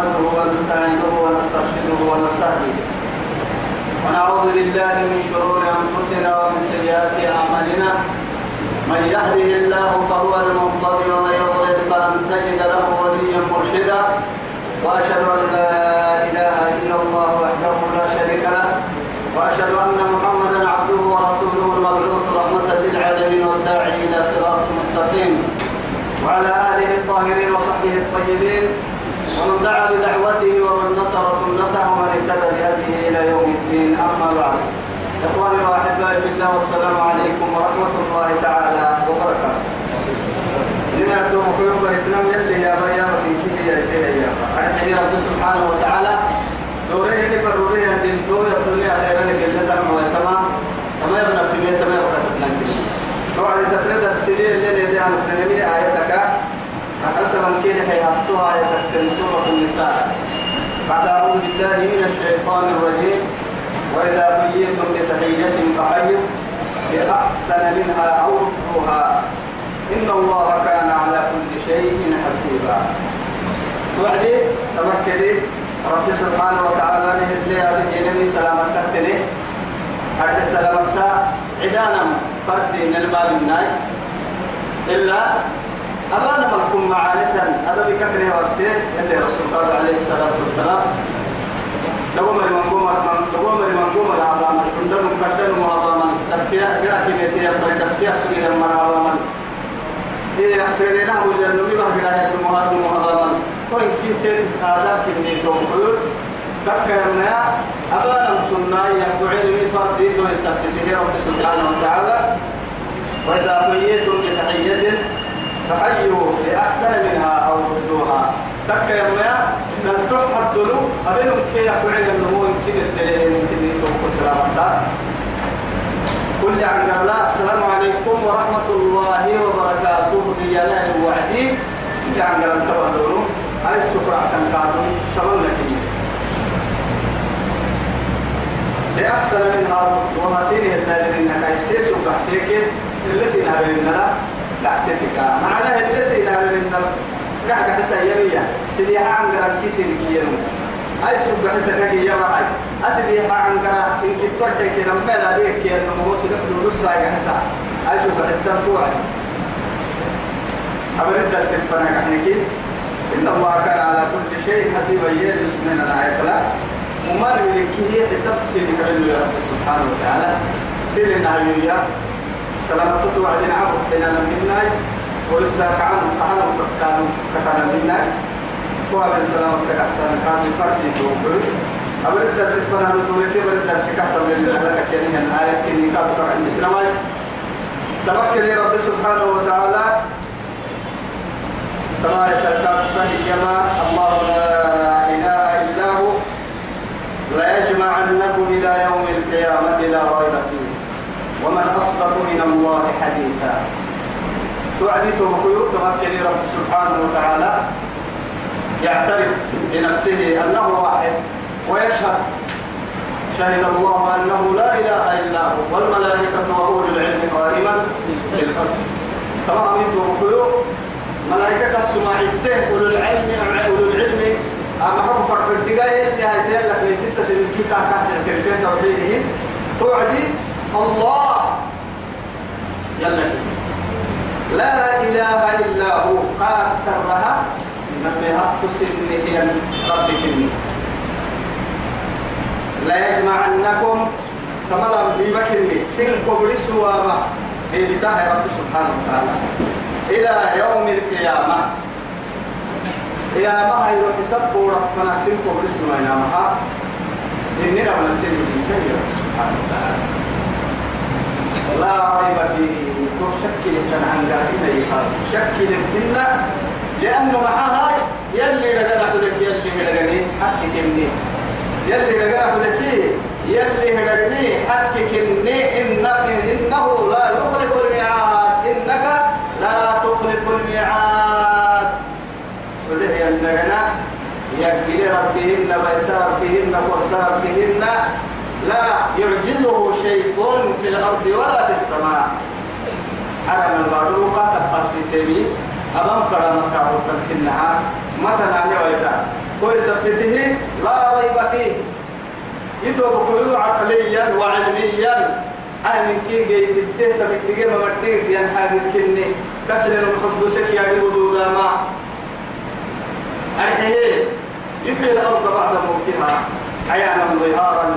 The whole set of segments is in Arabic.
نحمده ونستعينه ونسترشده ونستهديه. ونعوذ بالله من شرور أنفسنا ومن سيئات أعمالنا. من يهده الله فهو المهتدي ومن يضلل فلن تجد له وليا مرشدا. وأشهد أن لا إله إلا الله وحده لا شريك له. وأشهد أن محمدا عبده ورسوله المبعوث رحمة للعالمين والداعي إلى صراط مستقيم. وعلى آله الطاهرين وصحبه الطيبين. ومن دعا بدعوته ومن نصر سنته ومن اهتدى بهديه إلى يوم الدين. أما بعد إخواني وأحبائي في الله والسلام عليكم ورحمة الله تعالى وبركاته. لنعتو مخيوم بركنام يلي يا بيا وفي كده يا سيدي يا أرحي رب سبحانه وتعالى دورين اللي فرورين الدين تو الدنيا خيرا لك تنمو تمام؟ تمام في مية تمام وقتتنا كده وعد تفرد السنين اللي يدي عن التنمية آياتك أخذت من كين حياتها آياتك سورة النساء. بعد أعوذ بالله من الشيطان الرجيم. وإذا حييتم بتحية فحيوا بأحسن منها أو ردوها إن الله كان على كل شيء حسيبا. وعدي تمكدي رب سبحانه وتعالى نهدي هذه نبي سلامتك تني حتى سلامتك عدانا فرد نلباب الناي. إلا أبانا ملكم معانتا هذا بكفر ورسيه اللي رسول الله عليه الصلاة والسلام. دوما من قوم دوما من قوم العظام عندهم كدن وعظاما تركيا جرا كميتي يقبل تركيا سجل من عظاما هي فرينا وجل النبي جرا يكون مهار وعظاما وإن كنت هذا؟ كمية توقول ذكرنا أبانا سنة يقول علمي فردي ويستفتيه رب سبحانه وتعالى. وإذا حييتم بتحية فحيوا بأحسن منها أو ردوها تكيرنا بل تحب دلو أبنهم كي يقول النمو يمكن الدليل يمكن يتوقع سلامتا كل عن الله السلام عليكم ورحمة الله وبركاته. ديانا الوعدي كل عن الله تبادلوا هاي السكرة تنكادوا تمنى كني بأحسن منها ومسيني الثالث إنك أسيس وكحسيك اللي سينا بيننا. دعستك معناه اللي سينا بيننا كحك حسا يمية. سيديها عن قران كيسين كيانو أي سوق حسا كي يمعي أسيديها عن قران إن كنت تحكي كي نمبلا ديك كي أنه موسى نحن نصا حسا أي سوق حسا توعي. أبرد فانا كحنكي إن الله كان على كل شيء حسيبا. يلي سبحانه الآية لا. وما نملكه حساب سيدي كبير يا رب سبحانه وتعالى. سيدي النعيوية سلامة توعدين عبد حين نمنا ولسا كعن كعن كانوا كتانا منا وهذا سلامة أحسن. كان فرد توقف أبدا الدرس فنا نقول كيف الدرس كحتم من لك يعني أن آية كني كاتب عند سلامة تمكن رب سبحانه وتعالى. تبارك كما الله لا إله إلا هو. لا يجمعنكم إلى يوم القيامة لا ريب فيه. ومن أصدق من الله حديثا. توعدته وقيوب تمكن رب سبحانه وتعالى يعترف بنفسه أنه واحد ويشهد. شهد الله أنه لا إله إلا هو والملائكة وأولي العلم قائما بالقسط. تمام وقيوب ملائكة السماعيتين أولو العلم أولو العلم. أما حكم فرق الدقاية اللي هاي لك ستة من كيكا كانت الكرفين توحيده توعدي الله. يلا. لا إله إلا هو. قال سرها. نبيها تسلني هي ربك لا يجمعنكم. تملا بمكني سن كبر سواما بتاع رب سبحانه وتعالى. إلى يوم القيامة. قيامة هي حساب ورفنا سن كبر سواما ما إننا من سن سبحانه وتعالى. لا ريب فيه. تشكل كان عن ذلك تشكل الدنيا. لأنه معها يلي لقنا لك يلي لقني حقك مني يلي لقنا لك. يلي لقني حقك مني إنك إنه لا يخلف الميعاد. إنك لا تخلف الميعاد. وله يلقنا يقبل ربهن ويسر ربهن وقرص ربهن لا يعجزه شيء في الأرض ولا في السماء. حرم الباروكة تفرسي سيبي أمام فرما كابو تمكنها متى نعني ويتا؟ كويس ثبته لا ريب فيه. يتوب كل عقليا وعلميا. أنا من كي جيت التهت بكتير ما بديك ين حاجة كني. كسر المحبوسك يا دي وجودا ما. أيه يحيي الأرض بعد موتها. حيانا ظهارا.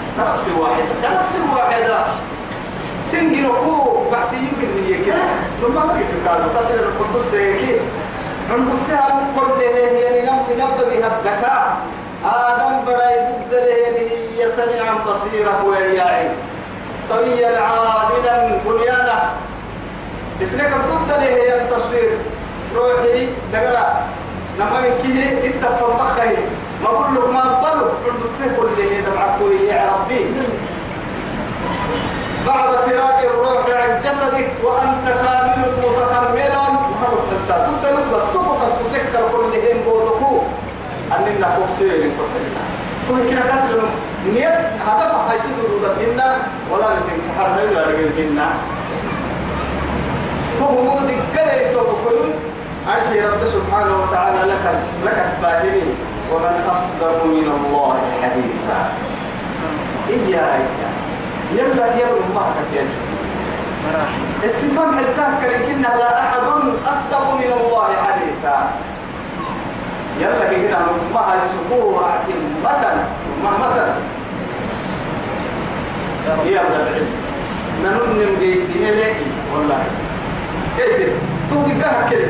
واحدة كنفس واحدة كنفس واحدة سنجن وكو بحسي يمكن من يكي ثم ما كيف قالوا تصل القدس يكي عند فيها كل هي نفس نبغي الذكاء. آدم بدأ ضد هي سميعا بصيرا وياعي سويا عادلا بنيانا. اسمك ضد هي التصوير روحي دقرا لما ينكيه إنت فمخه ما بقول لك ما بلو عند فيه كل اللي دمعك يا ربي. بعد فراق الروح عن جسدك وأنت كامل متكمل كنت لك تبقى تسكر كلهم بودكو أننا كوكسير كل كنا كسر نيت هدف حيث دودك منا ولا نسيم حرها ولا رجل منا فهو دقلي توبكوي أرحي رب سبحانه وتعالى لك لك الفاهمين ومن أصدق من الله حديثا. إياك. يلا يا أمك يا سيدي. استفهام حلتاك لكن لا أحد أصدق من الله حديثا. يلا كده ما السبوع مثلا مثلا يا ابن العلم ننم بيتي لكي والله. كيف توقي كده.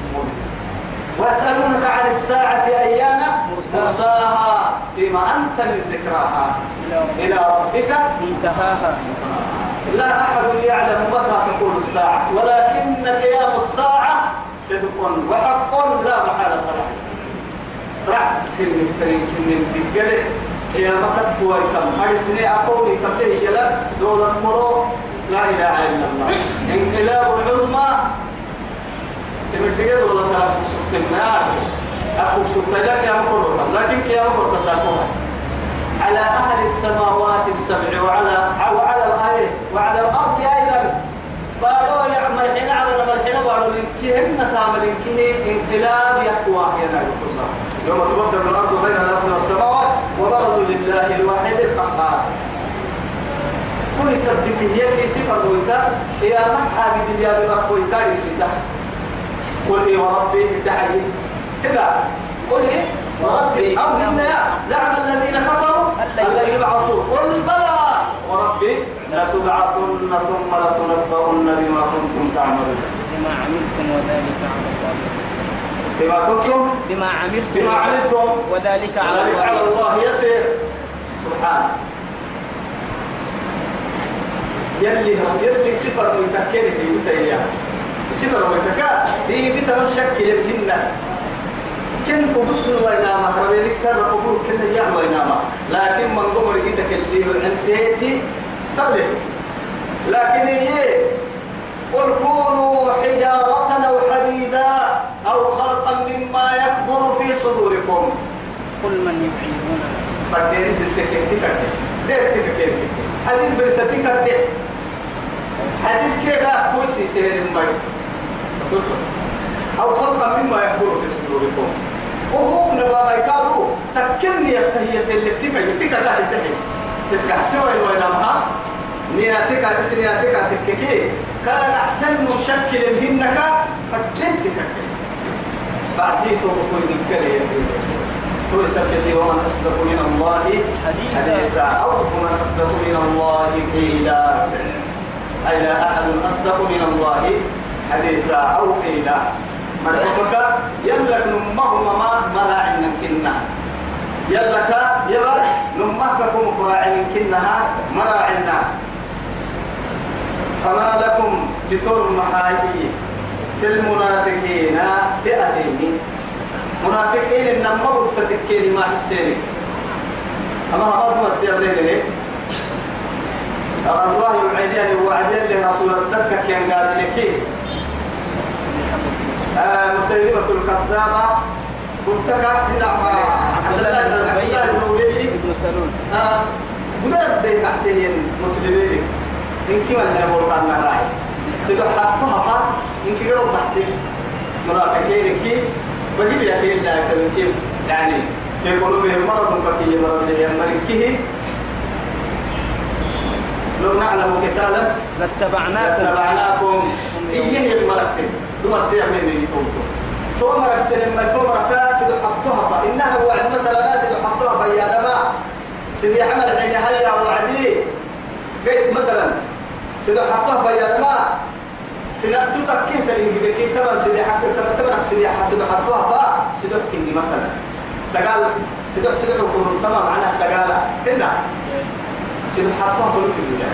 ويسألونك عن الساعة أيان مرساها فيما أنت من ذكراها. إلى ربك منتهاها. لا أحد يعلم متى تكون الساعة ولكن قيام الساعة صدق وحق لا محالة له. رع سن الترين من يا مكت هو كم؟ سنة أقولي كتير يلا دولة مرو. لا إله إلا الله. انقلاب العظمى تمتقل دولة أكو سبتنا أكو سبتنا يا مكرو لكن يا على أهل السماوات السبع وعلى وعلى الآية وعلى الأرض أيضا. بارو يعمل حين على نمل حين بارو لنكيهم نتعمل لنكيه انقلاب يقوى هنا يوم تبدل الأرض بين الأرض والسماوات وبرزوا لله الواحد القهار. كل سبك هي اللي صفر قلتا يا محا قد يا بمرقوي تاري سيسا. قل إيه وربي دعي كذا قل إيه وربي أو إن زعم الذين كفروا أن يبعثوا. قل بلى. وربي لتبعثن ثم لتنبؤن بما كنتم تعملون. بما عملتم وذلك على الله. بما كنتم بما عملتم بما عملتم. وذلك على الله. على يسير. الله يسير. سبحانه يلي يلي سفر ويتكير في بتايا سفر ويتكا دي بتا شك يمكننا. كن قدس وينما ربينك سر قبول كن يا وينما لكن من قمر جيتك اللي انتهيتي طلع لكن هي قل كونوا حجارة أو حديدا أو خلقا مما يكبر في صدوركم. قل من يحيينا فردين ستة كيف تكرد ليه تكرد حديث بريتا تكرد حديث كده كويسي سير المري أو خلقا مما يكبر في صدوركم. وهو نبغى يكادو. تكلني التهية اللي تكرد تكرد تحت. بس كحسوا الوينامها نياتك اسنياتك تككي. كان أحسن مشكل فردين تكرد بعسيته بكوي دكري تو سبتي ومن أصدق من الله حديثا. حديثا. أو ومن أصدق من الله قيلا. أي لا أحد أصدق من الله حديثا أو قيلا مرحبك يلك نمهما ما مراعي كنا. يلك يبر نمهكم قراعي كنها مراعينا فما لكم في طول محاجي في المنافقين فئتين. منافقين إنما بتتكين ما حسيني أما ما تيابلين ليه؟ الله يوعدني وعدين لرسول الدكة كان قال لك آه مسيلمة الكذابة. قلت لك إن عبد الله بن عبد الله بن أبي ابن سلول. آه قدرت ده أحسن مسلمين. إن كما اللي هو كان نراي سيدو حطها فا إن كي يروح بحسن منافقين كي بقي يا كي لا كي يعني في قلوبهم مرض كي مرض لهم مركه لو نعلم قتالا لاتبعناكم. لاتبعناكم. إيه المركب دون الدير من اللي توتو تو مركب لما تو مركب سيدو حطها فإنها لو وعد مثلا سيدو حطها فيا نما سيدي حمل عيني هيا وعدي قلت مثلا سيدو حطها فيا نما سنة تتكيه تري بدك تبع سيدي حق تبع تبع سيدي حسب حطها فا. سيدو كني مثلا. سقال سيدو سيدو كل تمام. معنا سقالة هنا سيدو حطها فلوك اللي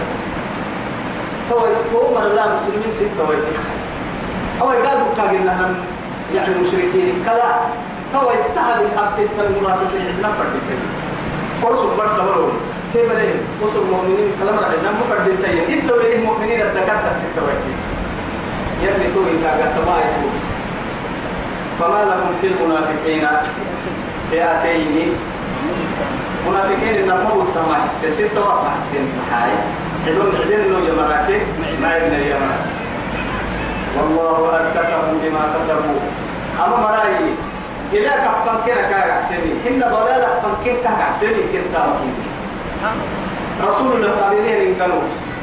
تو تو مر لا مسلمين ست تو أو قالوا كاجل لهم يعني مشركين. كلا تو اتهد حتى المنافقين. نفر بكلمة فرسوا برسا ولو كيف ليه؟ وصل المؤمنين كلام رح نم فرد تين إنت وين المؤمنين الدكاترة ستة ويتي يلي تو إنك قد ما يتوبس فما لكم في المنافقين فئتين؟ منافقين إنما هو تما حسين. ستة وقت حسين. محاي حدون حدين إنه يمراكي ما يبنى يمراك والله أكسبوا بما كسبوا. أما مرأي إلا كفن كنا كاغا عسيني هن ضلالة فن كنا كاغا عسيني كنتا وكيني رسول الله قابلين إن كانوا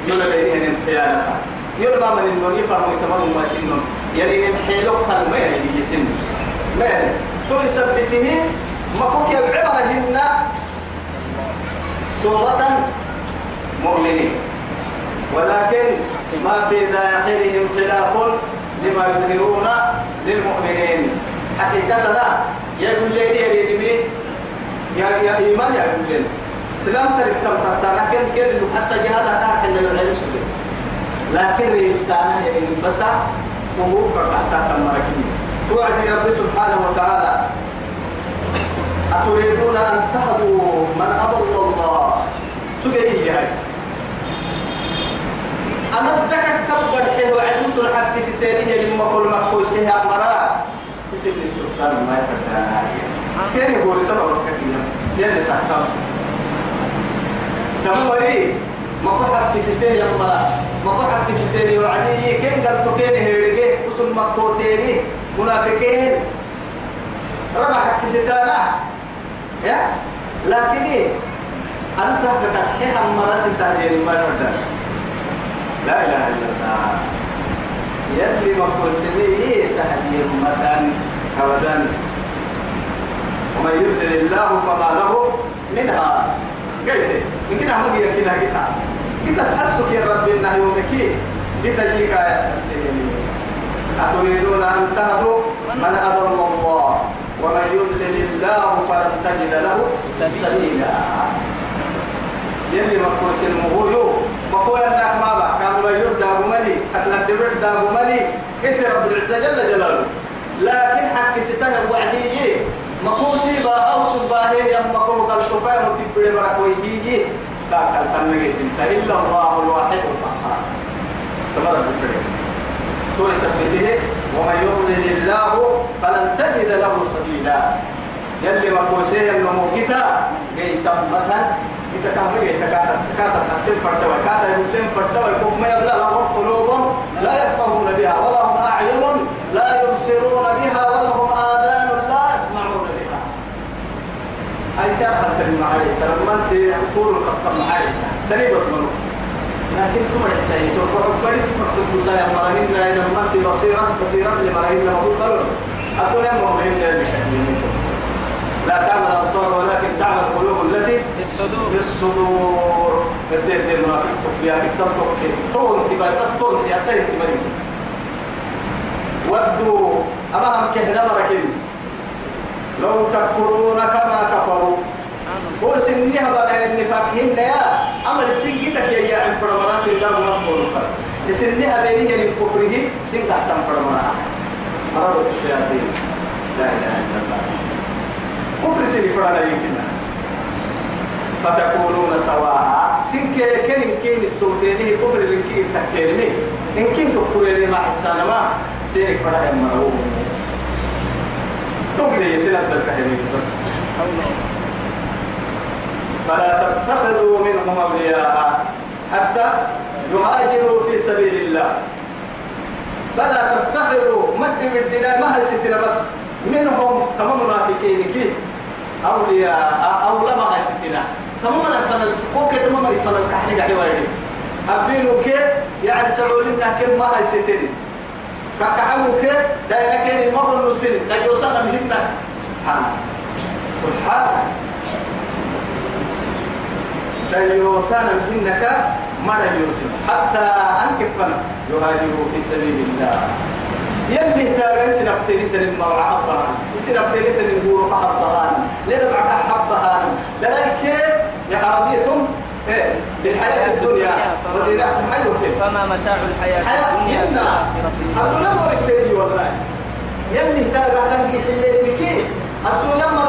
يولا بينين الخيانة يولا من النون يفرموا يتمروا ما سنون يعني من حيلوك ما يعني يسن ما يعني؟ تو يثبته ما كوك يبعبر هن سورة مؤمنين. ولكن ما في داخلهم خلاف لما يظهرون للمؤمنين. حقيقة لا. يقول لي يريد مين يا يا إيمان يا يقول لي. سلام سرق كم سرطان. لكن كيف حتى جهاد هذا حنا العلم لكن الإنسان بس وهو حتى تمركني توعد رب سبحانه وتعالى أتريدون أن تهدوا من أضل الله؟ هاي أنا بدك تكبر حيه وعد وصل حق ستينية لما كل ما كويسه أمرا. يصير السلسال ما يفتح كان يقول سبب بس كتير يلي سحكم لما مري ما كل حق ستينية أمرا. ما كل حق ستينية وعدي كم قال تكين هيرجع؟ وصل ما كوتيني منافقين. ربع حق ستانا يا؟ لكن أنا تحت حيه أمرا ستانية ما يفتح لا إله إلا الله. يلي مقول سميه تهدي أمة أبدا. ومن يضلل الله فما له منها. قلت أعمل كده كده كده كده أسحسك يا رب إنه يومك كده جيك يا أتريدون أن تهدوا؟ من أضل الله. ومن يضلل الله فلن تجد له سبيلا. يلي مقول سلمه يو. مقول أنك ما بقى. كانوا يرد أبو ملي. أتلم يرد أبو ملي إنت رب العزة جل جلاله. لكن حق ستة وعدي مقوسي با أو سباه يم مقول قال تبا متبري بركوي هي كاكل تنجي إنت إلا الله الواحد القهار. تمر بالفريق تو يثبته. ومن يضلل الله فلن تجد له سبيلا. يلي مقوسي يم نموكتا جيتا مثلا إذا كان بقي تكاتا تكاتا سحسن فرتوى كاتا يقولون فرتوى يقوم ما يبلغ لهم قلوب لا يفقهون بها ولهم أعين لا يبصرون بها ولهم آذان لا يسمعون بها أي كان حتى المعاري ترى ما أنت أصول الأفكار معاري تري بس لكن يحتاج سوف أقبل تفكر بسايا مرهن إن ما أنت بصيرة بصيرة لمرهن ما هو قالوا أقول أنا مهم بشكل منكم. لا تعمل الأبصار ولكن تعمل القلوب التي في الصدور في الصدور الدين دين منافق تقيا كتاب تقي تون تبا بس تون يا تاي تبا ودوا أما هم كهنا مركين لو تكفرون كما كفروا. هو سنيها بقى النفاق هن يا. أمر سيدك يا يا عم فرمنا سيدا مطلوب سنيها بيني من كفره سيدا أحسن فرمنا مرض الشياطين. لا إله إلا الله. كفر سيدي فرنا يمكن. فتكونون سواء. سنك كن كين السوداني كفر لنكي تكيرني إن كنت تكفرني مع السنة ما. سيرك فرنا يمرو تقولي يسير الكهرباء بس. فلا تتخذوا منهم أولياء حتى يهاجروا في سبيل الله. فلا تتخذوا. مد بالدنيا ما هي ستنا بس. منهم تمام منافقين كي. أولياء أو لا ما هي ستنا تمام الفن السكوك تمام الفن الكحل قاعد يوري أبينو كي يعني سعولنا كم ما هي ستنا كحلو كي داينا كي ما بنوسين لا يوصلنا مهمنا سبحان سبحان ديوسانا منك ما ديوسن حتى أنكفن يهاجروا في سبيل الله. يلي تاغر سنبتني تن مع حبها سنبتني تن نقول حبها لذا بعد حبها لذلك يا عربيتم إيه بالحياة الدنيا تحيوا كيف فما متاع الحياة حياة الدنيا الدنيا دور التاني والله. يلي تاغر تنجي حلين بكي. ما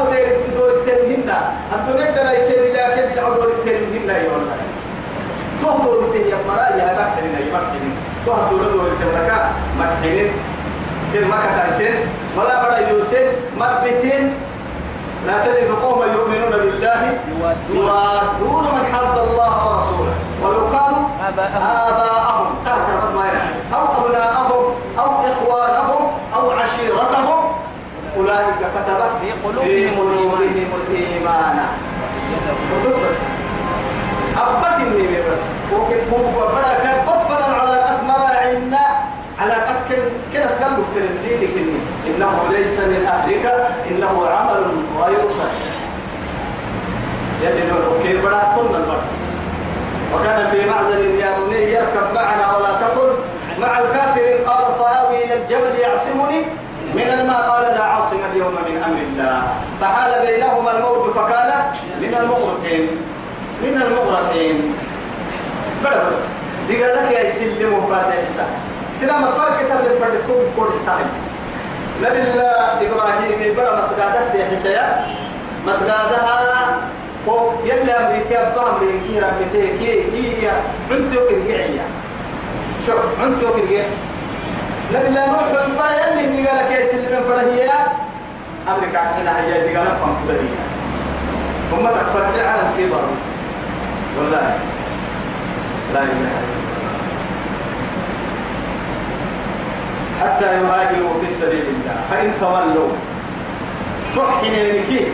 ندير دور هنا الدنيا دلا يكي بلا كي بلا دور التاني هنا يا والله. تو دور التاني يا مرا يا مكحلين يا مكحلين تو دور دور التاني مكحلين كم مكتاسين ولا بدا يوسين مربتين لا تجد قوما يؤمنون بالله يوادون من حد الله ورسوله ولو كانوا آباءهم. ترك ما. أو أبناءهم أو إخوانهم أو عشيرتهم أولئك كتب في قلوبهم الإيمان بس بس أبك إني بس وكيف هو بركة بفضل على أثمر عنا على قد كن كن أسكن بكتير إني. إنه ليس من أهلك إنه عمل غير صحيح يلي نقول كيف بدا كنا البرس وكان في معزل يا بني يركب معنا ولا تكن مع الكافرين قال صاوي إلى الجبل يعصمني. من الماء قال لا عاصم اليوم من أمر الله. فحال بينهما الموت فكان من المغرقين. من المغرقين. بلا بس. دي قال لك يا يسلمه باس عيسى سلام الفرق تبل الفرق توب كل التعب نبي الله إبراهيم بلا مسجدها سيحسيا مسجدها هو يلي أمريكا بأمريكا ربتي هي عنتو كرجعية شوف عنتو كرجع نبي الله نوح بلا يلي دي قال كيس اللي من فرهية أمريكا حنا هي دي قال فهم كده هي. هم تفرع على الخبر والله. لا إله إلا الله. حتى يهاجروا في سبيل الله. فإن تولوا تحنينك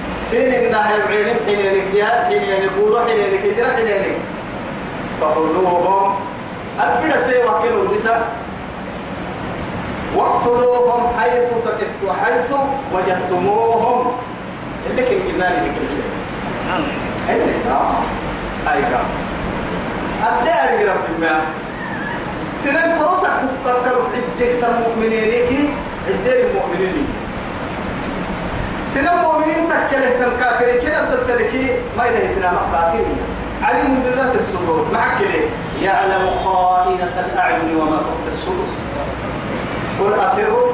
سين النهي بعينك حنينك جهاد حنينك بورو حنينك هجرة حنينك فخذوهم. أبدا سي وكلوا النساء. واقتلوهم حيث ثقفتوا حيث وجدتموهم. اللي كان قلنا ذكر نعم. أيوة آه. أيوة أبدأ رب الماء سنن كروسك تذكر عدة المؤمنين كي عدة المؤمنين سنن مؤمنين تكله الكافرين كده تتركي ما يدهتنا مقاتلين علم بذات الصدور معك ليه يعلم خائنة الأعين وما تخفي الصدور قل أسروا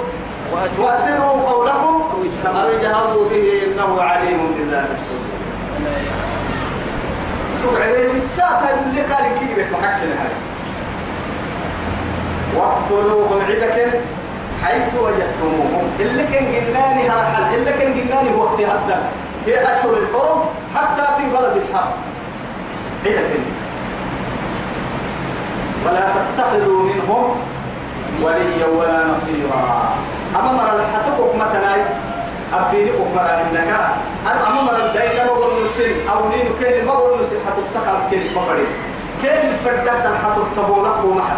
وأسروا. قولكم. أو اجهروا. به إنه عليم بذات الصدور سوق عليه الساعة اللي قال كيف محكي هاي واقتلوهم عدك حيث وجدتموهم. اللي كان جناني هرحل اللي كان جناني وقت هدى في أشهر الحرم حتى في بلد الحرب عدك ولا تتخذوا منهم وليا ولا نصيرا. أما مرة لحتكم مثلا أبيني أمر عندك أنا أما مرة دايما بقول نسين أو نين كان ما بقول نسين حتتكر كان مفرد كان الفردة حتتبولك ومحد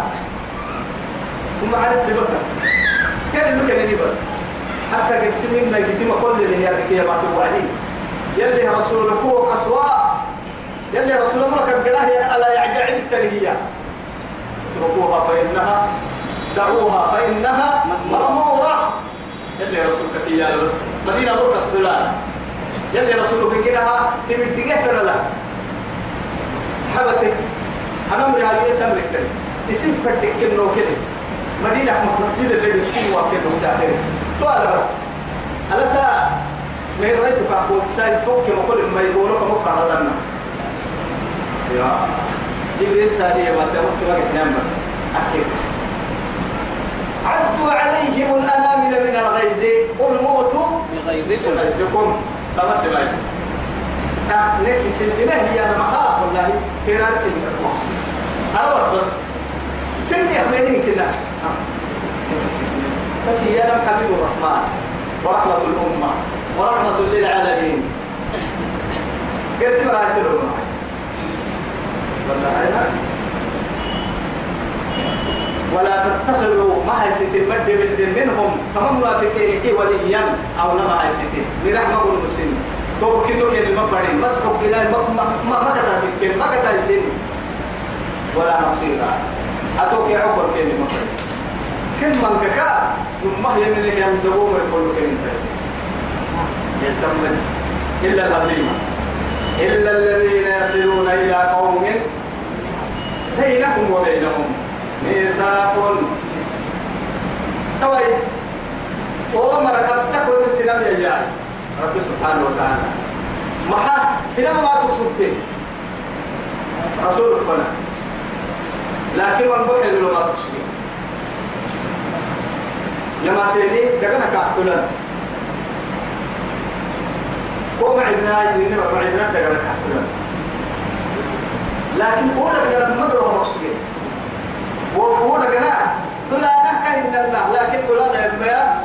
ثم عرفت بكر كان كان بس. حتى قسمين نجدم كل اللي هي الركية ما توعدين يلي رسولك هو أسواء يلي رسول الله كان قراه ألا يعجعبك تلهي اتركوها فإنها دعوها فإنها مأمورة. يلي رسولك هي بس. مدينة بركة فلان يلي رسولك كده تمدقه ترى لا؟ حبتك. أنا أمري هاي اسم ركتن اسم فتك كنو كده. مدينة مسجد اللي بيسين وكنو داخل تو على بس. على تا ما رأيتك أقول ساي توك مقول ما يقولوا كم قارضنا يا. جبريل سارية ما تموت ما تنام بس. أحكي. عدوا عليهم الأنامل من الغيظ. قل موتوا بغيظكم. تمت باي نكي سلمة هي أنا مخاف والله. كيران سلمة المقصود أنا بس. سلمي أخبرني كذا. فكي يا نم حبيب الرحمن ورحمة الأمة ورحمة للعالمين. رأي سلوه ولا عينا ولا تتخذوا ما هي ستين بلد منهم كما منافقين كي وليا أو نما هي ستين. برحمة المسلمين. تو كنو كن المبرين بس حب كنا ما ما ما ما كتا تكين ما كتا يسين ولا نصيرا أتوك عقر كن المبرين كن من كا ما هي من اللي يوم دوم يقول كن تسين يتمن إلا الهزيمة إلا الذين يصلون إلى قوم. بينكم وبينهم. ميثاق. توي وما ركبتك السلام يا جاي. رب سبحانه وتعالى. ما سلام ما تقصدتين رسول فنا لكن من بحر له ما تقصدين يا ما تيني دعنا كأكلنا هو معدنا يدينا معدنا دعنا كأكلنا لكن هو لك لما مدروا مقصودين وهو لك لا لا نحكي إن الله لكن ولا نبيا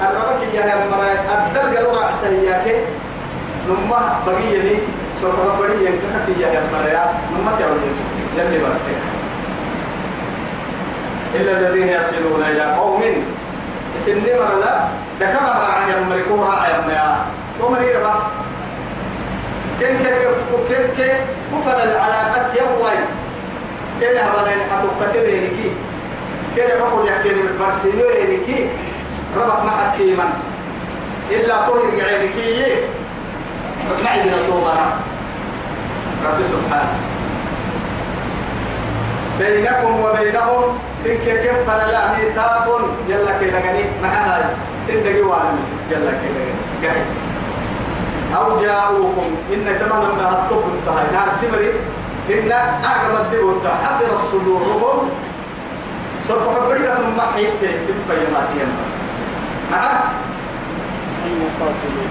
الربك يا مرا الدرجة لورا عسياك. نما بقي لي سوف بقي ينكح في يا مرا نما تعود يسوع يلي برسك إلا الذين يصلون إلى قوم. سن مرة لا دكما راعي مريكو راعي ما ومري ربا كن كن كن كن كفر العلاقات يروي كن هبنا نحطو كتير هيكي كن بقول يحكي من برسيلو هيكي ربط ما حكيما إلا طهر عينكي ما عندنا صومنا. رب سبحانه. بينكم وبينهم سنك كيف فلا ميثاق. يلا كي لغني. معها سن دقي والمي يلا كي لغني. أو جاءوكم. إن تماما ما هتطب انتهى نار سمري. إن أعقب الدبو حسر صدورهم سرق حبريك من محيط سن فيماتي معه أن يقاتلوا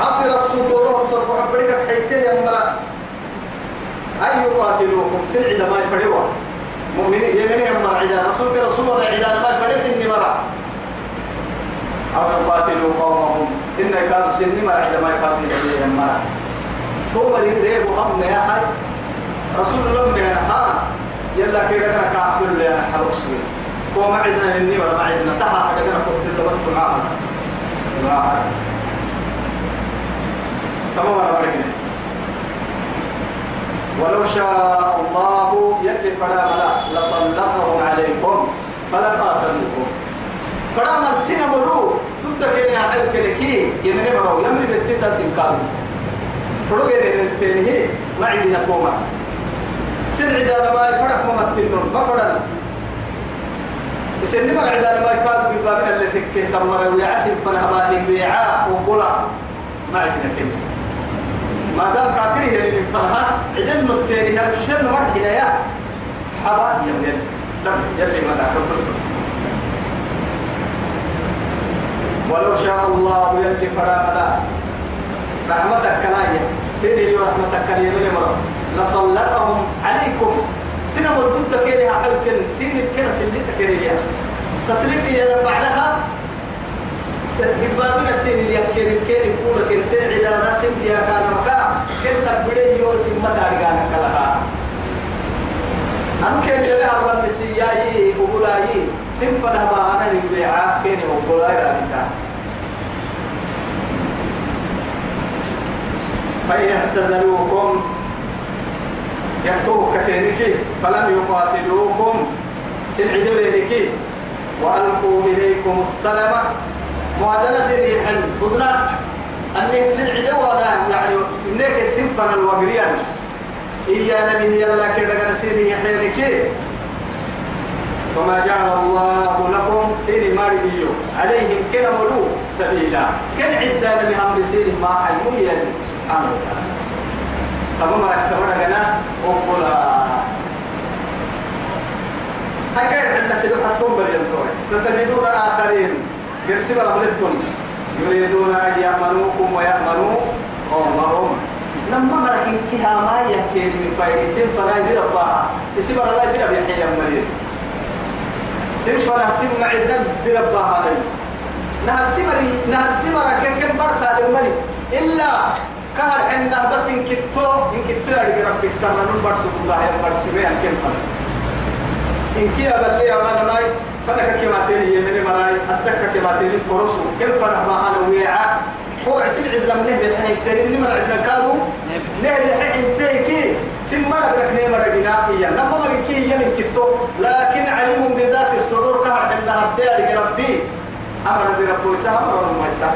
حصر الصدور. صرف حبريك حيته يا مرا. أن يقاتلوكم؟ سلع ما يفروا مؤمنين يمين يا مرا عدا رسولك رسول الله عدا ما يفرس إني مرا أو يقاتلوا قومهم. إن كانوا سني مرا عدا ما يقاتلوا يا مرا ثم ريب هم يا حي رسول الله من ها يلا كده كده كعبد لي أنا سوي هو ما عندنا إني ولا ما عندنا تها أنا كنت بس معاها معاها تمام أنا بركنا ولو شاء الله يلي فلا ملا لسلطهم عليكم فلا قاتلوكم فلا من سنة مرو ضد كيني أحب كنكي يمني مرو يمني بتتا سنكارو فرو يمني تنهي ما عندنا توما سن عدانا ما يفرح ممثلون ما فرنا سن مر عدانا ما يكاد بالبابين اللي تكيه تمر ويعسل فنهباه بيعاء وقلا ما عندنا كلمة ما دام كافره اللي فرها عدم التاني هذا الشر مرة هدايا حبا يمين دم يلي ما دعك بس بس. ولو شاء الله يلي فرا ملا رحمتك كلاية سيدي ورحمتك كلاية من مرة. لسلطهم عليكم. سنة مدودة كده حلقن سنة كده سلطة كده تسلطي يا بعدها قد بابنا سين اللي يكير كير يقول كن سين عدانا سين بيا كان مكا كن تبدي يو سين ما تارجانا كلها. أنا كان لها أول مسياي وقولاي سنفنا باهنا للبيعاء كيني وقولاي رابطا فإن اعتذروكم يأتوك كتينك فلم يقاتلوكم سنعدوا لينك وألقوا إليكم السلام. معدنا سريحا بدنا أنك سنعدوا وأنا يعني إنك سنفنا الوقريان إيانا من يلا كده سيني حينك وما جعل الله لكم سير ماريو عليهم كنا ولو سبيلا. كان عدنا بهم سير ما حيو يلي وتعالى طب ما ركبنا جنا وقولا أكيد عندنا سيدو حتى بالينتوي ستجدون آخرين. يرسل ربلتهم يريدون أن يأمنوكم ويأمنوا قومهم. لما مركن كها ما يحكي من فايدين فلا يدير بها يسيب الله يدير بيحيى مريم سيم فلا سيم معدنا يدير بها علي نهر سمري نهر سمرا كم برسا للملي. إلا كهر عندنا بس إن كتو إن كتو أرجع ربك سرنا نون برسو الله يا برسي بيان كم فلا إن كي أبلي أمان ماي. فنك كما تيري يمني مراي أتك كما تيري كورسو كم فلا ما أنا ويعا؟ هو عسل عد لم نهب الحين تاني نمر عدنا كادو. نهب الحين تيكي سم مرق لك نمر جنائيا نما مرق كي يلين كتو لكن علم بذات الصدور كهر عندها بدأ ربي. أمر بربو يسا أمر الميسا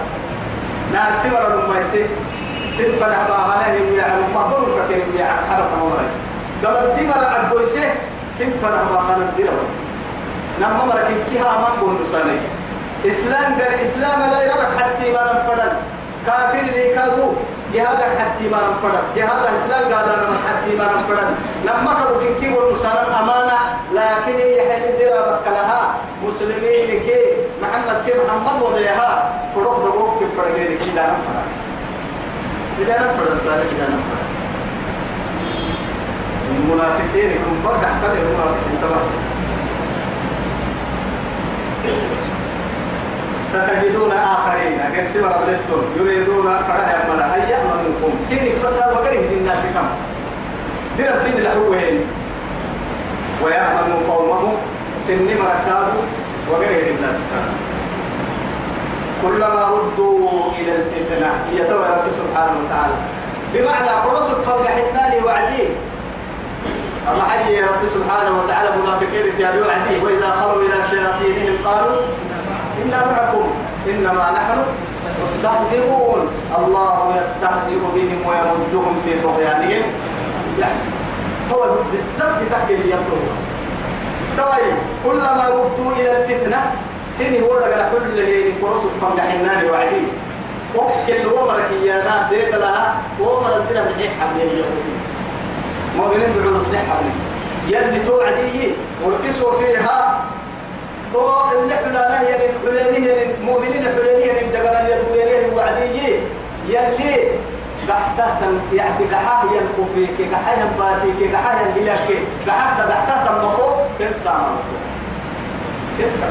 نار سمر سم فنح باغانا يويا ما بلوك كين يويا حبك مولاي قال الدمر عبويسه سم فنح باغانا الدرب نما مرق كيها أمان بون نساني إسلام قال إسلام لا يربك حتى ما نفرد كافر لي كادو. جهادك حتى ما نفرد جهاد إسلام قال أنا حتى ما نفرد لما كانوا كنكي والمسلم أمانة. لكن يحل الدرا بكلها مسلمين كي. محمد كي محمد وضيها. فروق دقوق كي فرقين كي لا نفرد إذا نفرد صالح إذا نفرد المنافقين يكون فرق. احتمل المنافقين تمام ستجدون آخرين. أجل سوى ربلتهم يريدون فرح يأمنا أن يأمنكم سينك بس وقرهم للناس كم؟ درب سين الحوين ويأمنوا قومهم. سن مركاته وقرهم للناس كم؟ كلما ردوا إلى الفتنة. يتوى رب سبحانه وتعالى. بمعنى قرص الفرق حناني وعديه. أما حي رب سبحانه وتعالى منافقين يتابعوا وعديه وإذا خلوا إلى شياطينهم قالوا إنا معكم إنما نحن مستهزئون. الله يستهزئ بهم ويمدهم في طغيانهم. يعني هو بالضبط تحكي لي طيب كلما ردوا إلى الفتنة سيني هو لقنا كل هي كروس فم حنان وعدي. وكل ومرك يانا ديت لها ومر الدنا من حين حبل اليهودي مؤمنين بعرس حبل يلي توعدي وركسوا فيها. تو اللي حنا نهي الحلينية المؤمنين الحلينية من دقنا اليدولينية الوعدية يلي قحتة يعني قحاه ينقفي كي قحاه ينباتي كي قحاه ينهلاك قحاه قحتة تمخو كنسا عملتو كنسا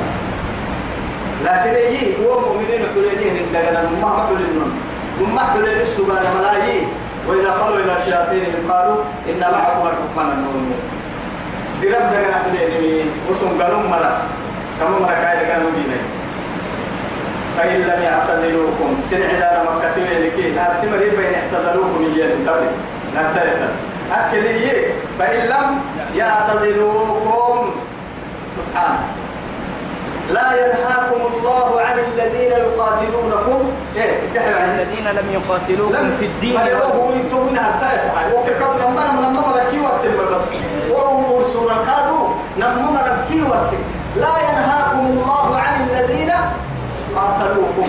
لكن يجي هو مؤمنين الحلينية من دقنا نمح حلينون نمح حلين السبان ملايين وإذا خلوا إلى شياطينهم قالوا إن معكم الحكمان النون درب دقنا حليني وسن قالوا مرة. كما مركاي لكان مبيني فإن لم يعتذروكم سن عدانا مكة لكي. نار سمري بين اعتذروكم إياه قبل نار سيئة أكل إيه؟ فإن لم يعتذروكم سبحانه لا ينهاكم الله عن الذين يقاتلونكم. إيه عن الذين لم يقاتلوكم في الدين. ينتوا منها سيئة وكذا لما لما مركي ورسل بس. وهو سورة كادو لما مركي ورسل لا ينهاكم الله عن الذين قاتلوكم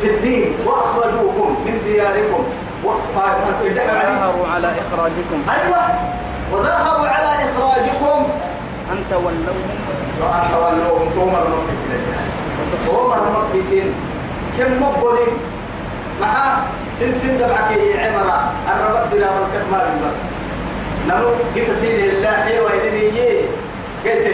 في الدين وأخرجوكم من دياركم. وظاهروا على إخراجكم. أيوه. وظاهروا على إخراجكم. ان تولوهم وان تولوهم تومر مكتين تومر مكتين كم مقبلين مع سن سن دبعك عمرة الربط دلا والكتمار بس نمو قلت سيدي الله حيوة إليه قلت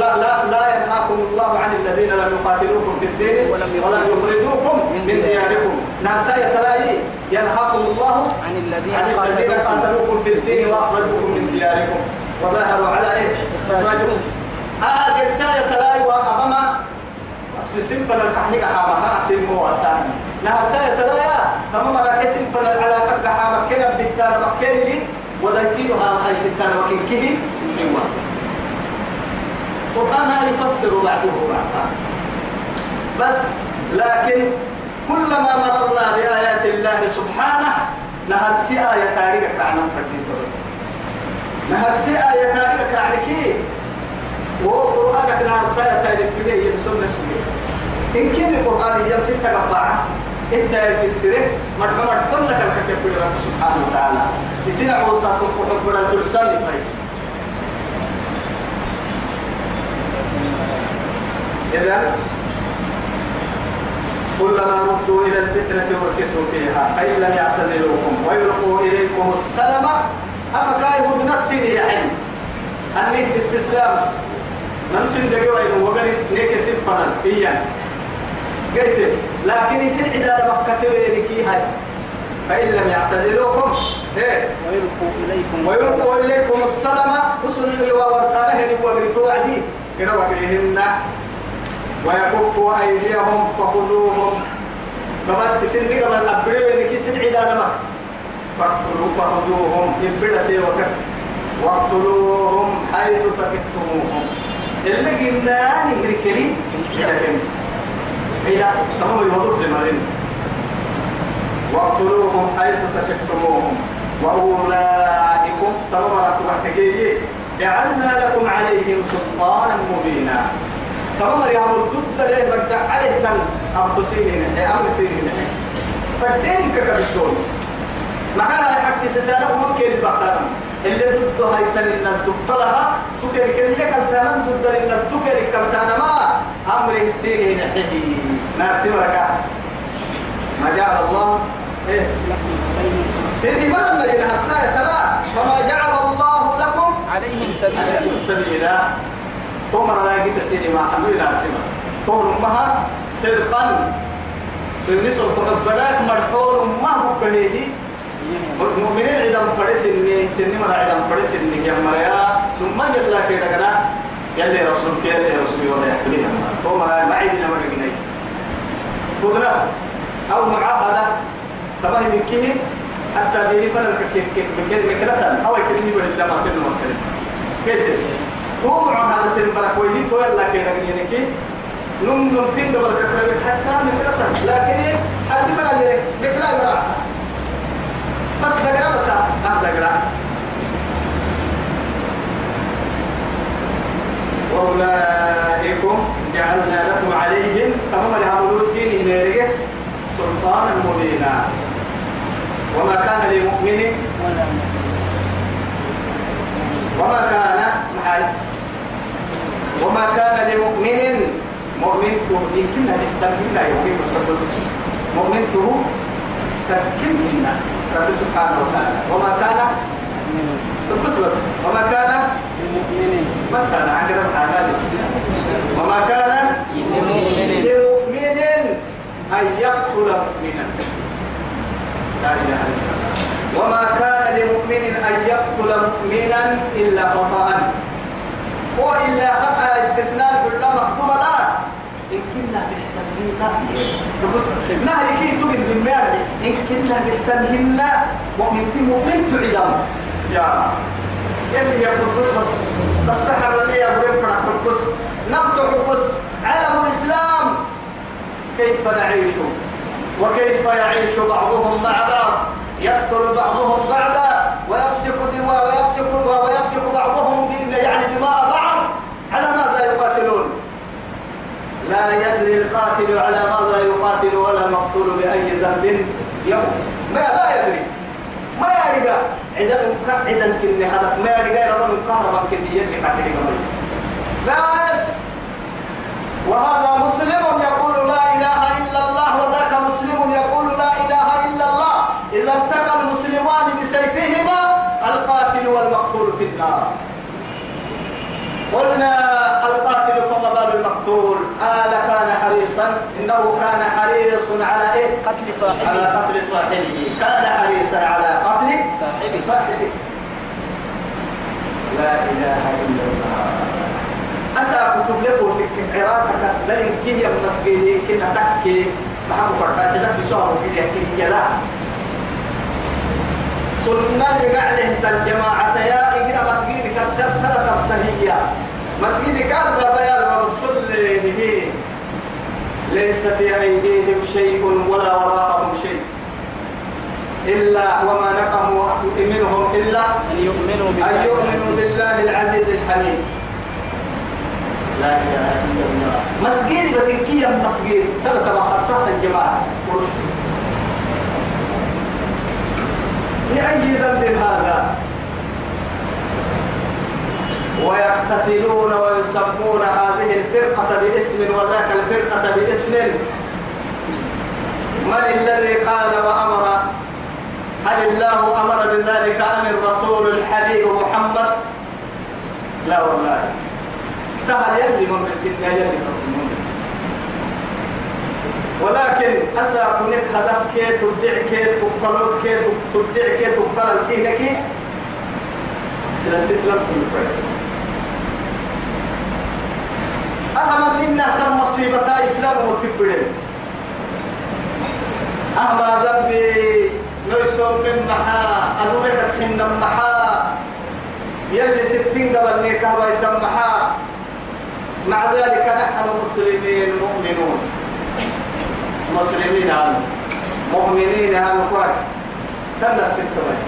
لا لا لا ينهاكم الله عن الذين لم يقاتلوكم في الدين ولم يخرجوكم من دياركم. نعم تلاقي ينهاكم الله عن الذين قاتلوكم في الدين واخرجوكم من دياركم وظاهروا على إيه إخراجهم هذه رسالة تلاي وأبما في سنفنا الكحنية حامة سنمو وسان نها رسالة تلاي تمام راكي سنفنا العلاقة حامة كنا بالدار مكين لي وذكيرها هاي ستان وكين كيه سنمو وسان وكان يفسر بعده بعضها بس لكن كلما مررنا بآيات الله سبحانه نهر سي آية تاريخ عن فردين بس. نهر سي آية تاريخ عن كي وقرآنك نهر سي آية تاريخ في ليه يمسون نفسه إن كان القرآن يمسي تقبعه إنت في السرة مرحبا مرحبا لك الحكي كل رب سبحانه وتعالى. في سنة عوصى سنقو حبنا الدرسان لفايد إذا كلما ردوا إلى الفتنة وركسوا فيها فإن لم يعتذروكم ويلقوا إليكم السلام أفكاي هدنت سيني يا حلم أني استسلام نمسن دقيقة وقال نيك سبنا إيان قلت لكن يسن عدالة مكة ويركي هاي فإن لم يعتذروكم إيه ويلقوا إليكم ويلقوا إليكم السلام حسن وورساله وقرتوا عدي كده وقرهن ويكفوا أيديهم فخذوهم قبل سن قبل أبريل كي سن عدالة فاقتلوا فخذوهم يبدا سيوك واقتلوهم حيث ثقفتموهم اللي قلنا نهركني لكن إذا تمام الوضوح لمرين واقتلوهم حيث ثقفتموهم وأولئكم تمام رأتوا جعلنا لكم عليهم سلطانا مبينا. تمام يا عمر ضد ليه بدع عليه تن أبو سينين. أمر سينين. فدين ككبتون معاها حق ستانا وممكن البحثان اللي ضده هاي تن إن تبطلها تكر كل كلتانا ضد إن تكر كلتانا ما؟ أمر سينين حدي نارسي مركا ما جعل الله. إيه؟ سيدي أن لنا الساية ترى وما جعل الله لكم؟ عليهم سبيلا. عليهم سبيلا. تومر لا جد سيدي ما حمل ناسما تومر أمها سرقا سني سرق بلاك مرحول ما هو كهيه مؤمنين عدم فرس إني سني مرا عدم فرس إني يا مريا ثم يلا كده كنا يلي رسول كي يلي رسول يوم يحكي تومر ما عيدنا ما نجني كنا أو معاهدة طبعا من كيه حتى بيفن الكيك كيك بكل مكلتا أو يكلمني ولا ما ما كلمة. كده تومر هذا تنبرك ويدي تو يلا كده يعني نم نم تين دبر كتر حتى مكلتا لكن حد بقى لك مكلا يبرع بس دقرأ بس آه دقرا وأولئكم جعلنا لكم عليهم تمام لهم سين هنا سلطانا مبينا. وما كان لمؤمن وما كان محل وما كان لمؤمن مؤمن يمكن أن تمكن يمكن بس بس مؤمن تمكن رب سبحانه وتعالى. وما كان بس بس. وما كان لمؤمن ما كان عقرب حاجة وما كان لمؤمن أن يقتل مؤمنا. لا إله إلا الله. وما كان لمؤمن أن يقتل مؤمنا إلا خطأ. وإلا خطأ استثناء كل مكتوب لا إن كنا يا يلي يقول بس بس بس تحر لي بس نبتع بس علم الإسلام كيف نعيش وكيف يعيش بعضهم مع بعض يقتل بعضهم بعضا ويفسق دماء ويفسق ويفسق بعضهم يعني دماء بعض على ماذا لا يدري القاتل على ماذا يقاتل ولا المقتول بأي ذنب. يوم. ما لا يدري. ما يرجع عدن عدن كن هدف. ما يرجع ربنا كهرباء كن يلي قاتل بس. وهذا مسلم يقول لا إله إلا الله وذاك مسلم يقول لا إله إلا الله. إذا التقى المسلمان بسيفهما القاتل والمقتول في النار. قلنا القاتل فما بال المقتول. آل كان حريصا. إنه كان حريص على إيه؟ قتل على صاحبه قتل صاحبه. كان حريصا على قتل صاحبه. صاحبه. لا إله إلا الله. أسا كتب لك وتك عراقك. دلين كي يا مسجدي. كنا تكي بحب بركات. كده بسوا وكده كي يلا. سنة بقعله الجماعة يا مسجدك الدرس سنة تهيا مسجدك أربع بيال ورسول به. ليس في أيديهم شيء ولا وراءهم شيء. إلا وما نقموا منهم إلا أن يؤمنوا بالله. أن يؤمنوا بالله العزيز الحميد. لا إله إلا الله. مسجد بس كي مسجد سنة ما الجماعة. لأي ذنب هذا؟ ويقتتلون ويسمون هذه الفرقة باسم وذاك الفرقة باسم. من الذي قال وأمر؟ هل الله أمر بذلك أم الرسول الحبيب محمد؟ لا والله. تهل يلي من رسلنا يلي رسول من ولكن أسا كنك هدف كي تبدع كي تقلد كي تبدع كي نكي سلام تسلم تنقل أهم منا كم مصيبة إسلام وتبدل أما ذنبي ليسوا من محا أدورك حين محا. يلي ستين قبل نيكا يسمحا مع ذلك نحن مسلمين مؤمنون. مسلمين هذا مؤمنين هذا فرق كنا ستة بس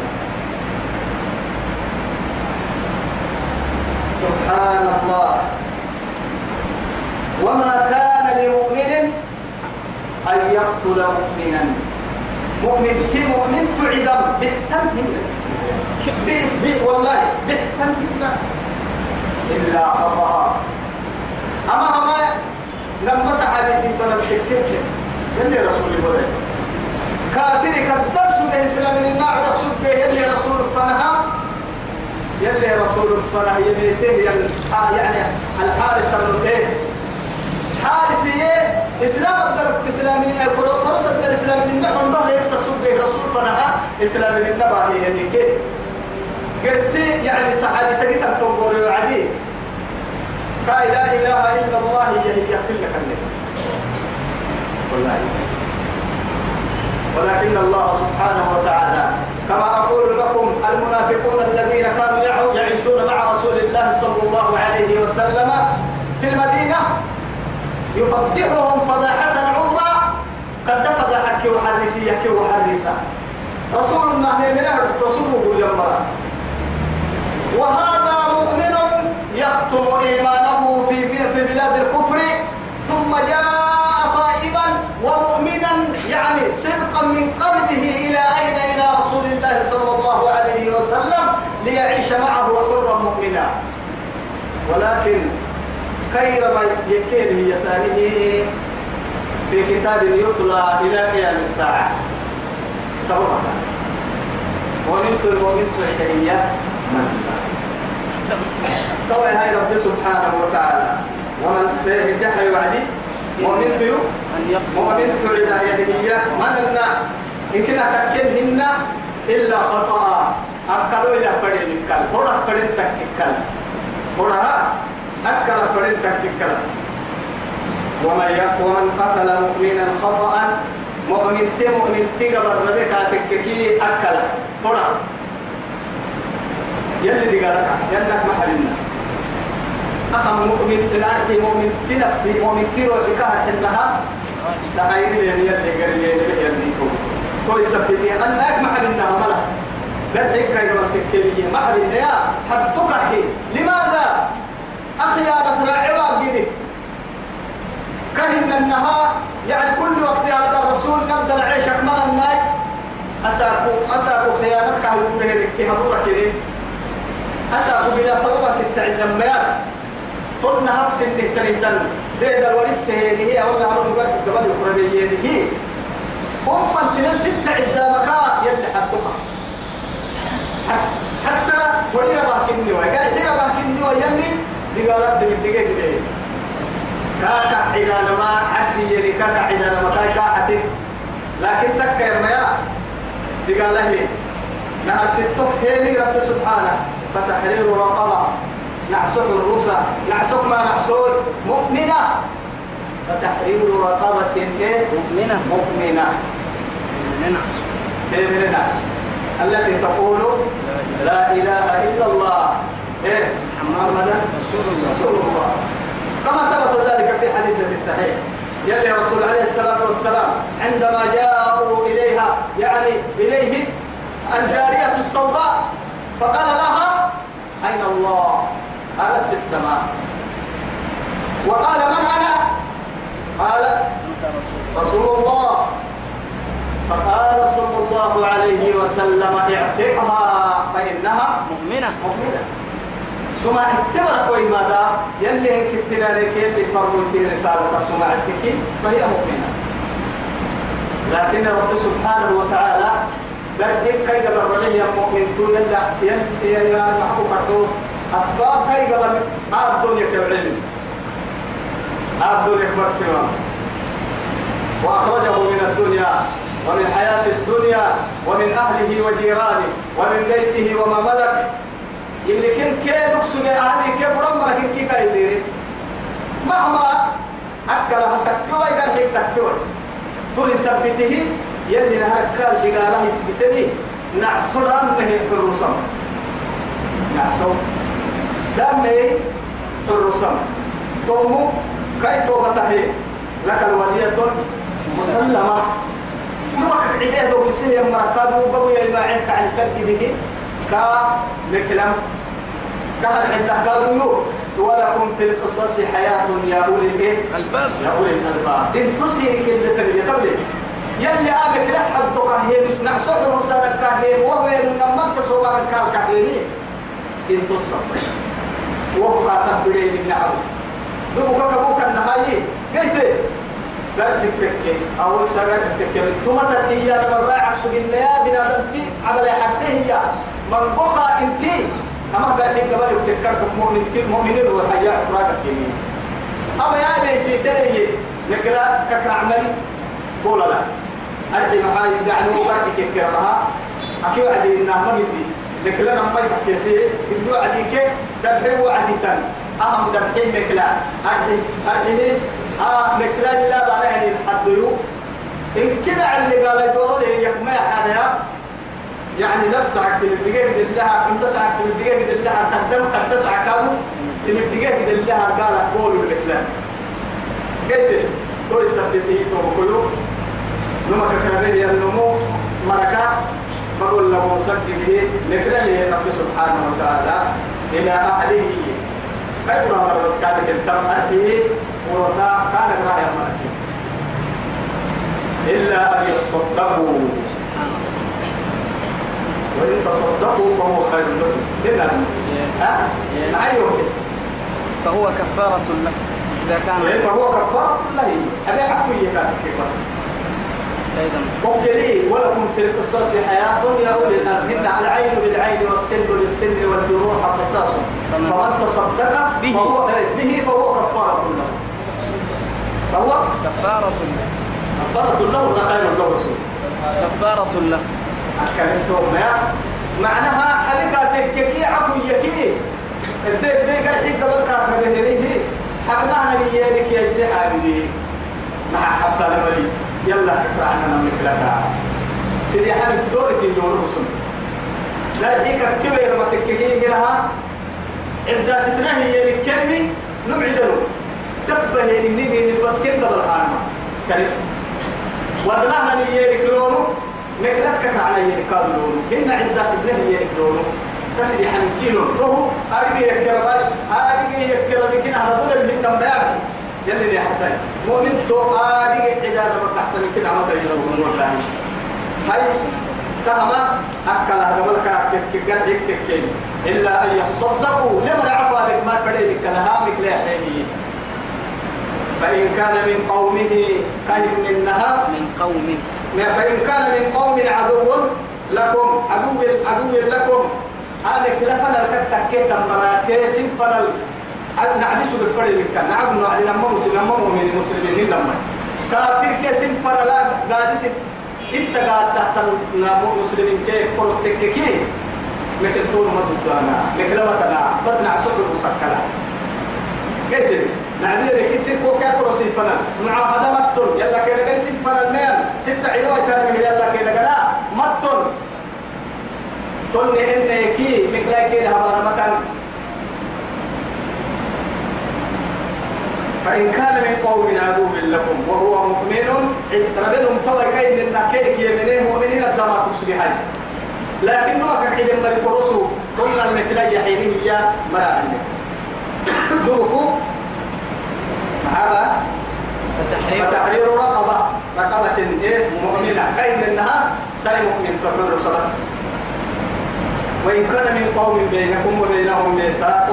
سبحان الله. وما كان لمؤمن أن يقتل مؤمنا. مؤمن في مؤمن تعدم بحتم والله بحتم إلا خطأ. أما أما لما سحبتي فلم تكتك يلي رسول الله. كافر كذب سوده إسلام النار رسول يلي رسول فنها. يلي رسول فنها يميته يعني الحارث الرتيه حارث يه إسلام الدرب إسلام القرآن فرس الدر إسلام النبى من ظهر يكسر سوده رسول فنها إسلام النبى هي يعني قرسي يعني صحابي تجد أن تنظر وعدي. لا إله إلا الله هي يغفر لك الليل ولكن الله سبحانه وتعالى كما أقول لكم المنافقون الذين كانوا يعيشون مع رسول الله صلى الله عليه وسلم في المدينة يفضحهم فضاحة عظمى. قد فضحك وحرسية وحرسة رسول الله من رسول يمرا وهذا مؤمن يختم إيمانه في في بلاد الكفر ثم جاء طائبا ومؤمنا يعني صدقا من قلبه إلى أين؟ إلى رسول الله صلى الله عليه وسلم ليعيش معه حرا مؤمنا. ولكن خير ما يكين يسانه في كتاب يتلى إلى قيام الساعة. سببها. ومنت المؤمن تحتهي من طوي هاي رب سبحانه وتعالى. ومن يدحى يوعدي مؤمن تيو مؤمن تعد يدهية من النا؟ إن كنا تكين هن إلا خطأ. أكلوا إلى فرين الكل هورا فرين تككل هورا أكل فرين تككل ومن ومن قتل مؤمنا خطأ مؤمن تي مؤمن تي قبل ربك تككي أكل. هورا يلي دي قالك يلك ما حلنا أخم مؤمن تنعرفي مؤمن في نفسي مؤمن في روحك إنها. تغير لي يلي قال لي يلي يلي تو تو يثبتي أنك ما حلنا ملا حيك كاين وقتك ما حلنا يا حدك لماذا؟ أخيانة راعي وابدي كهن النهار يعني كل وقت عبد الرسول نبدأ عيشك من الناي. أساكو أساكو خيانتك هدورك هدورك كده. أسأل بلا سبب ستة عند المياه. طلنا هفس إنه تريدن ده ده الوريس هي والله عمرو قال قبل القرآنية هي. من سنين ستة عند مكان يلي حدوها. حتى ولي رباه كني وقال لي رباه كني ويلي من دقيقة كده. كاكا عدانا ما حد كاكا عدانا ما كاكا حتى لكن تكا يا مياه دي قال لي نهر ستة هيني رب سبحانه. فتحرير رقبة. نعسك الرسل. نعسك ما نعسول مؤمنة. فتحرير رقبة إيه؟ مؤمنة. مؤمنة. الناس. التي تقول لا إله إلا الله. إيه محمد رسول الله. رسول الله كما ثبت ذلك في حديث صحيح يلي رسول عليه الصلاة والسلام عندما جاءوا إليها يعني إليه الجارية السوداء فقال لها أين الله؟ قالت في السماء وقال من أنا؟ قال رسول الله فقال صلى الله عليه وسلم اعتقها فإنها مؤمنة مؤمنة سمع اعتبر كوي ماذا؟ يلي هن كتنا لك يلي فرموتي رسالة سمع التكي فهي مؤمنة. لكن رب سبحانه وتعالى إيه كي قبل رجل يا مؤمن تو يلا يلا يا محبوب أسباب كي قبل آب دنيا كالعلم آب دنيا كمرسمة وأخرجه من الدنيا ومن حياة الدنيا ومن أهله وجيرانه ومن بيته وما ملك يملكن كي نقصد أهلي كي برمرك كي كايديري مهما أكل هم تكوى إذا الحين تكوى طول سبته يلي نهار كال لقاله يسبتني نعصر أمه الرسم نعصر دمه الرسم تومو كي توبته لك الودية مسلمة نوك عديه دو بسيه مركاد وبقوا يا ما عندك عن سجده كا مكلم كهر حتى قالوا ولكم في القصص حياة يا أولي الإيه؟ الباب يا أولي الألباب. إن تسير كل تنية قبل يلي أبك لا حد كهين نعسوح رسالة كهين وهو نمت سوى من كال كهيني إن تصب وهو تبدي من نعم. دوبك كبوك النهاية. قلت قال تككي أول سجل تككي ثم تدي يا من راعك سجن يا بنادمتي عمل حتى هي. من بقى إنتي. أما قال لي قبل يتكرك مؤمنتي المؤمنين والحياة راقك يمين أما يا بيسي تلي نكلا ككر عملي قول لا. أرحي محاي يعني هو برحي كيف كرمها أكي وعدي إنها قد نكلا نما يحكي سي. قلوا عدي كي دبحي وعدي تن. أهم دبحي نكلا. أرحي أرحي آه نكلا لا بنا يعني حديو إن كده اللي قال يدوروا لي يكما حدا يعني نفس عكت الدقيقة قد لها من تسعة عكت الدقيقة قد لها قدم قد إن الدقيقة قد لها قال قولوا الإكلام قلت تو يثبتي تو كلو. نما كربه يا النمو مركا بقول له سجده نكره رب سبحانه وتعالى إلى أهله. كيف مر بس كان التم أهله ورثا كان رايا مركي إلا أن يصدقوا. وإن تصدقوا فهو خير لكم. لنا ها؟ معي يمكن فهو كفارة له. إذا كان إيه فهو كفارة الله أبي عفوية كانت بس؟ مبتلي ولكم في القصاص حياة يا أولي الألباب على العين بالعين والسن بالسن والجروح قصاص. فمن- تصدق به. فهو إيه، به فهو كفارة له. فهو؟ كفارة له. كفارة له خير له رسول كفارة له. أكلمتهم يا معناها حلقة تككي عفو يكي. الدي الدي قال حيك قبل كافر بهليه حبنا نبيينك يا سحابي مع حبنا نبلي يلا اقرأ عنا نملك لك سيدي حبيب دورك الدور بسم قال حيك كبير ما تككي قالها عدا ستنا هي الكلمة نبعدله تبه هي نيجي بس كن قبل حالنا كريم. ودنا نيجي لونه نكلتك على يركاب لونه إن عدة سنة يركلونه كسر حن كيلو روح أرجع يكرم أرجع يكرم يمكن أنا دول اللي كم بيعرف يلي لي حتى. مؤمن تو أرجع عدة ما تحت يمكن أنا دول اللي والله هاي تهما أكل هذا بالك كقال يكتكين إلا أن يصدقوا. لمن عفا بك ما بدي لك. لها مثل حيني. فإن كان من قومه كهم منها من قوم ما فإن كان من قوم عدو لكم عدو عدو لكم. هذا كلا فنل. كتكيت مراكز فنل نعبس بالفرد لك نعب نوع لما مسلم لما مؤمن المسلمين لما كافر كيسن فنل قادس إنت قاعد تحت المسلمين كي قرصتك كي. مثل طول ما تدانا مثل ما تنا بس نعسو بالمسكلة قلت نعبير لك سيكو كاكرو سيفنا معاهدة متن. يلا كده قال سيفنا المين ستة عيوة تاني يلا كده قال متن. تن إن كي مثل كي هبارة مكان فإن كان من قوم عدو لكم وهو مؤمن ربهم طبعا كاين لنا كيك يمنين مؤمنين الدماء تقصد هاي. لكن ما كان عيد مري قرصو قلنا المثل يحينه هي مراعي دوكو. هذا فتحرير رقبة رقبة إيه؟ مؤمنة. كاين إنها؟ ساي مؤمن تحرر بس. وإن كان من قوم بينكم وبينهم ميثاق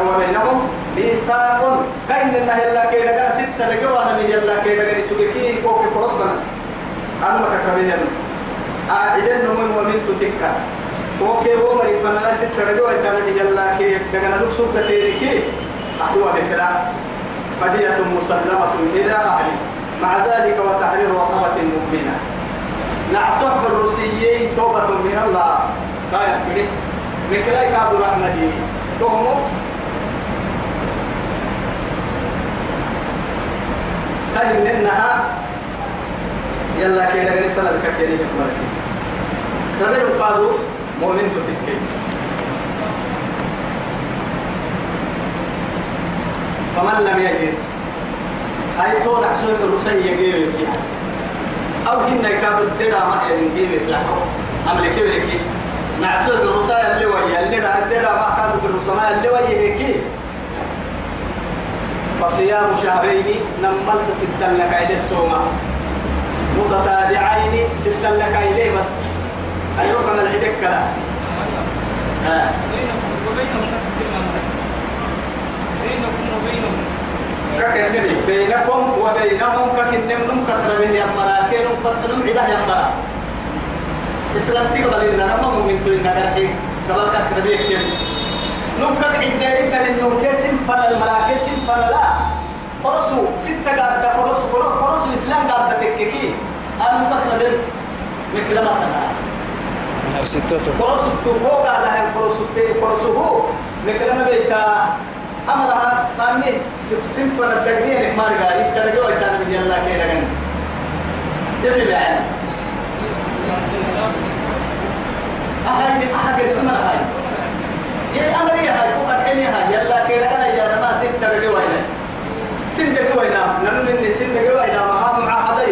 وبينهم ميثاق. كاين إنها يلا كيدا كان ستة دقيقة من يلا كيدا كان سوكي كوكي كروسبنا أنا ما كتبين أعيدن من ومن تتكا كوكي هو مريف فنلا ستة دقيقة كان يلا كيدا كان نقصد كتيركي أحوى بكلا فدية مسلمة إلى أهله. مع ذلك وتحرير رقبة مؤمنة. نعصح الروسيين توبة من الله. قاية كده بكلا كادوا رحمة تومو أهل إنها يلا كده غير فلا الككيري كمركي ربنا قالوا مؤمن تتكي فمن لم يجد أي طول عسوك الرسي يجيب فيها أو كنا يكاد الدرا ما ينجيب يتلحق أمريكي ويكي معسوك الرسي اللي ويا اللي را الدرا ما كاد الرسي اللي ويا هيكي فصيام شهرين نملس ستا لك إليه سوما متتابعين ستا لك إليه بس. أيوك أنا العدك آه. بينكم وبينهم بينكم وبينهم ككنبي بينكم وبينهم ككنم نم كتربين يا مراكين كترم عدا يا مرا إسلام تقبل إن أنا مؤمن تو إن أنا قبل كتربي كم نم كك عداري كان إنه كسم فن المراكسم فن لا قرصو ستة قاعدة قرصو قرصو إسلام قاعدة تككي أنا كتربين مكلمة تنا هر ستته قرصو على هم قرصو تي قرصو هو مكلمة بيتا أمرها قامني سمفنا الدقنية ما رجالي ترجعوا يتعلم من الله كي لكن تفهم يعني أهاي أحد اسمنا هاي. يا أمري هاي كم الحين هاي يلا كي لكن يا ما سن ترجعوا هنا سن ترجعوا هنا نحن إني سن ترجعوا هنا ما هم معاهدة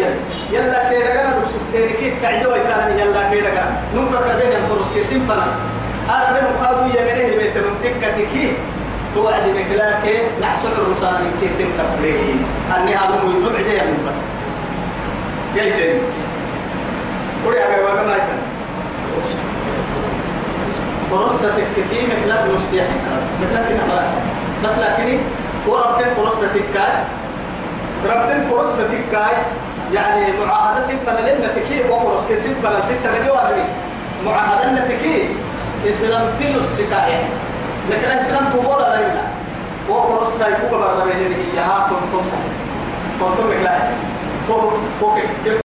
يلا كي لكن بسكتين كي تعجوا يتعلم يلا كي لكن نمك كبين القرص كي سمفنا أربعهم قادوا يمنه بيت من تكتكي توعد مكلاك نحصل الرسان كيسين تقريه أني هذا مو يطلع جاي من بس جايتين قولي أبي وكما يتن قرصت تككي مكلاك نصيح مكلاك نحرا بس لكني وربتين قرصت تكاي ربتين قرصت تكاي يعني معاهدة ستة لنا تكي وقرص كسيت بلا ستة لدي معاهدة تكي إسلام تنو السكاية لكن الإسلام تقول علينا وقرص تايكو برا بيني هي ها كنتم كنتم تو كوك كيف